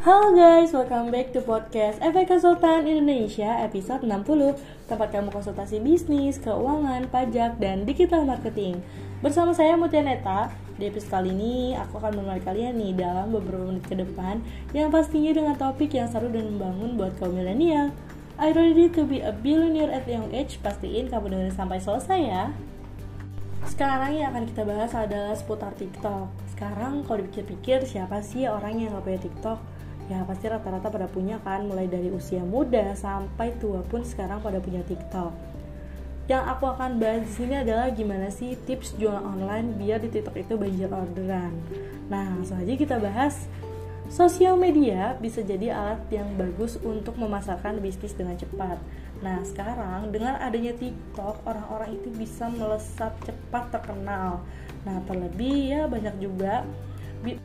Halo guys, welcome back to podcast Efek Konsultan Indonesia episode 60 Tempat kamu konsultasi bisnis, keuangan, pajak, dan digital marketing Bersama saya Mutia Neta Di episode kali ini aku akan menemani kalian nih dalam beberapa menit ke depan Yang pastinya dengan topik yang seru dan membangun buat kaum milenial you ready to be a billionaire at young age? Pastiin kamu dengerin sampai selesai ya sekarang yang akan kita bahas adalah seputar TikTok. Sekarang kalau dipikir-pikir siapa sih orang yang gak punya TikTok? Ya pasti rata-rata pada punya kan, mulai dari usia muda sampai tua pun sekarang pada punya TikTok. Yang aku akan bahas di sini adalah gimana sih tips jualan online biar di TikTok itu banjir orderan. Nah, langsung aja kita bahas. Sosial media bisa jadi alat yang bagus untuk memasarkan bisnis dengan cepat. Nah, sekarang dengan adanya TikTok, orang-orang itu bisa melesat cepat terkenal. Nah, terlebih ya banyak juga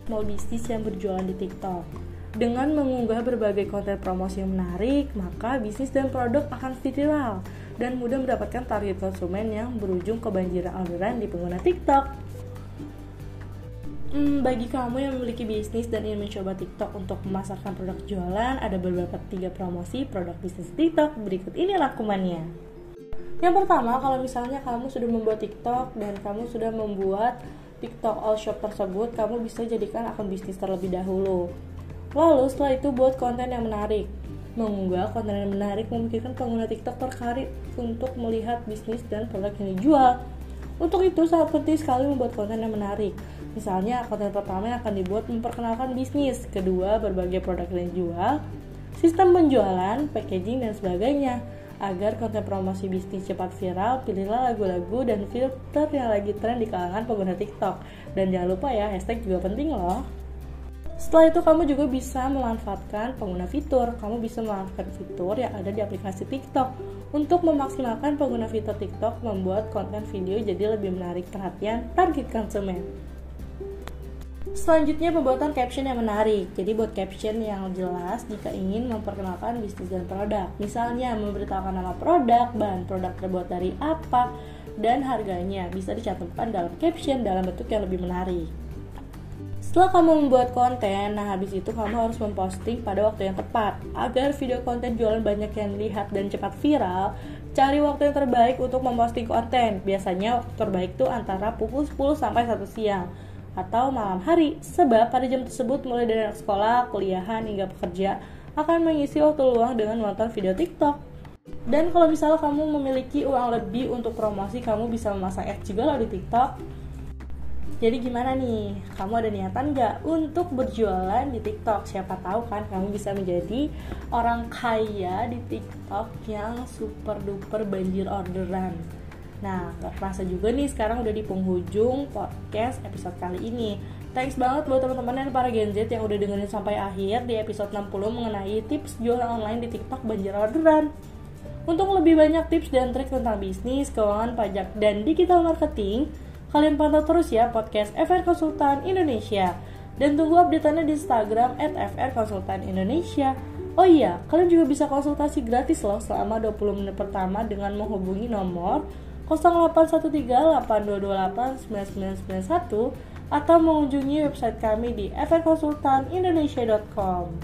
small bisnis yang berjualan di TikTok. Dengan mengunggah berbagai konten promosi yang menarik, maka bisnis dan produk akan viral dan mudah mendapatkan target konsumen yang berujung kebanjiran orderan di pengguna TikTok. Hmm, bagi kamu yang memiliki bisnis dan ingin mencoba TikTok untuk memasarkan produk jualan, ada beberapa tiga promosi produk bisnis TikTok. Berikut ini rangkumannya. Yang pertama, kalau misalnya kamu sudah membuat TikTok dan kamu sudah membuat TikTok All Shop tersebut, kamu bisa jadikan akun bisnis terlebih dahulu. Lalu setelah itu buat konten yang menarik. Mengunggah konten yang menarik memungkinkan pengguna TikTok tertarik untuk melihat bisnis dan produk yang dijual. Untuk itu sangat penting sekali membuat konten yang menarik Misalnya, konten pertama yang akan dibuat memperkenalkan bisnis, kedua berbagai produk yang dijual, sistem penjualan, packaging, dan sebagainya. Agar konten promosi bisnis cepat viral, pilihlah lagu-lagu dan filter yang lagi tren di kalangan pengguna TikTok. Dan jangan lupa ya, hashtag juga penting loh. Setelah itu kamu juga bisa memanfaatkan pengguna fitur. Kamu bisa memanfaatkan fitur yang ada di aplikasi TikTok untuk memaksimalkan pengguna fitur TikTok membuat konten video jadi lebih menarik perhatian target konsumen. Selanjutnya pembuatan caption yang menarik. Jadi buat caption yang jelas jika ingin memperkenalkan bisnis dan produk. Misalnya memberitahukan nama produk, bahan produk terbuat dari apa, dan harganya bisa dicantumkan dalam caption dalam bentuk yang lebih menarik. Setelah kamu membuat konten, nah habis itu kamu harus memposting pada waktu yang tepat agar video konten jualan banyak yang lihat dan cepat viral. Cari waktu yang terbaik untuk memposting konten. Biasanya waktu terbaik itu antara pukul 10 sampai 1 siang atau malam hari sebab pada jam tersebut mulai dari anak sekolah, kuliahan hingga pekerja akan mengisi waktu luang dengan menonton video TikTok. Dan kalau misalnya kamu memiliki uang lebih untuk promosi, kamu bisa memasang ads juga loh di TikTok. Jadi gimana nih? Kamu ada niatan nggak untuk berjualan di TikTok? Siapa tahu kan kamu bisa menjadi orang kaya di TikTok yang super duper banjir orderan. Nah, gak kerasa juga nih sekarang udah di penghujung podcast episode kali ini. Thanks banget buat teman-teman dan para Gen Z yang udah dengerin sampai akhir di episode 60 mengenai tips jualan online di TikTok banjir orderan. Untuk lebih banyak tips dan trik tentang bisnis, keuangan, pajak, dan digital marketing, kalian pantau terus ya podcast FR Konsultan Indonesia. Dan tunggu update-annya di Instagram at. Oh iya, kalian juga bisa konsultasi gratis loh selama 20 menit pertama dengan menghubungi nomor 081382289991 atau mengunjungi website kami di fnkonsultanindonesia.com.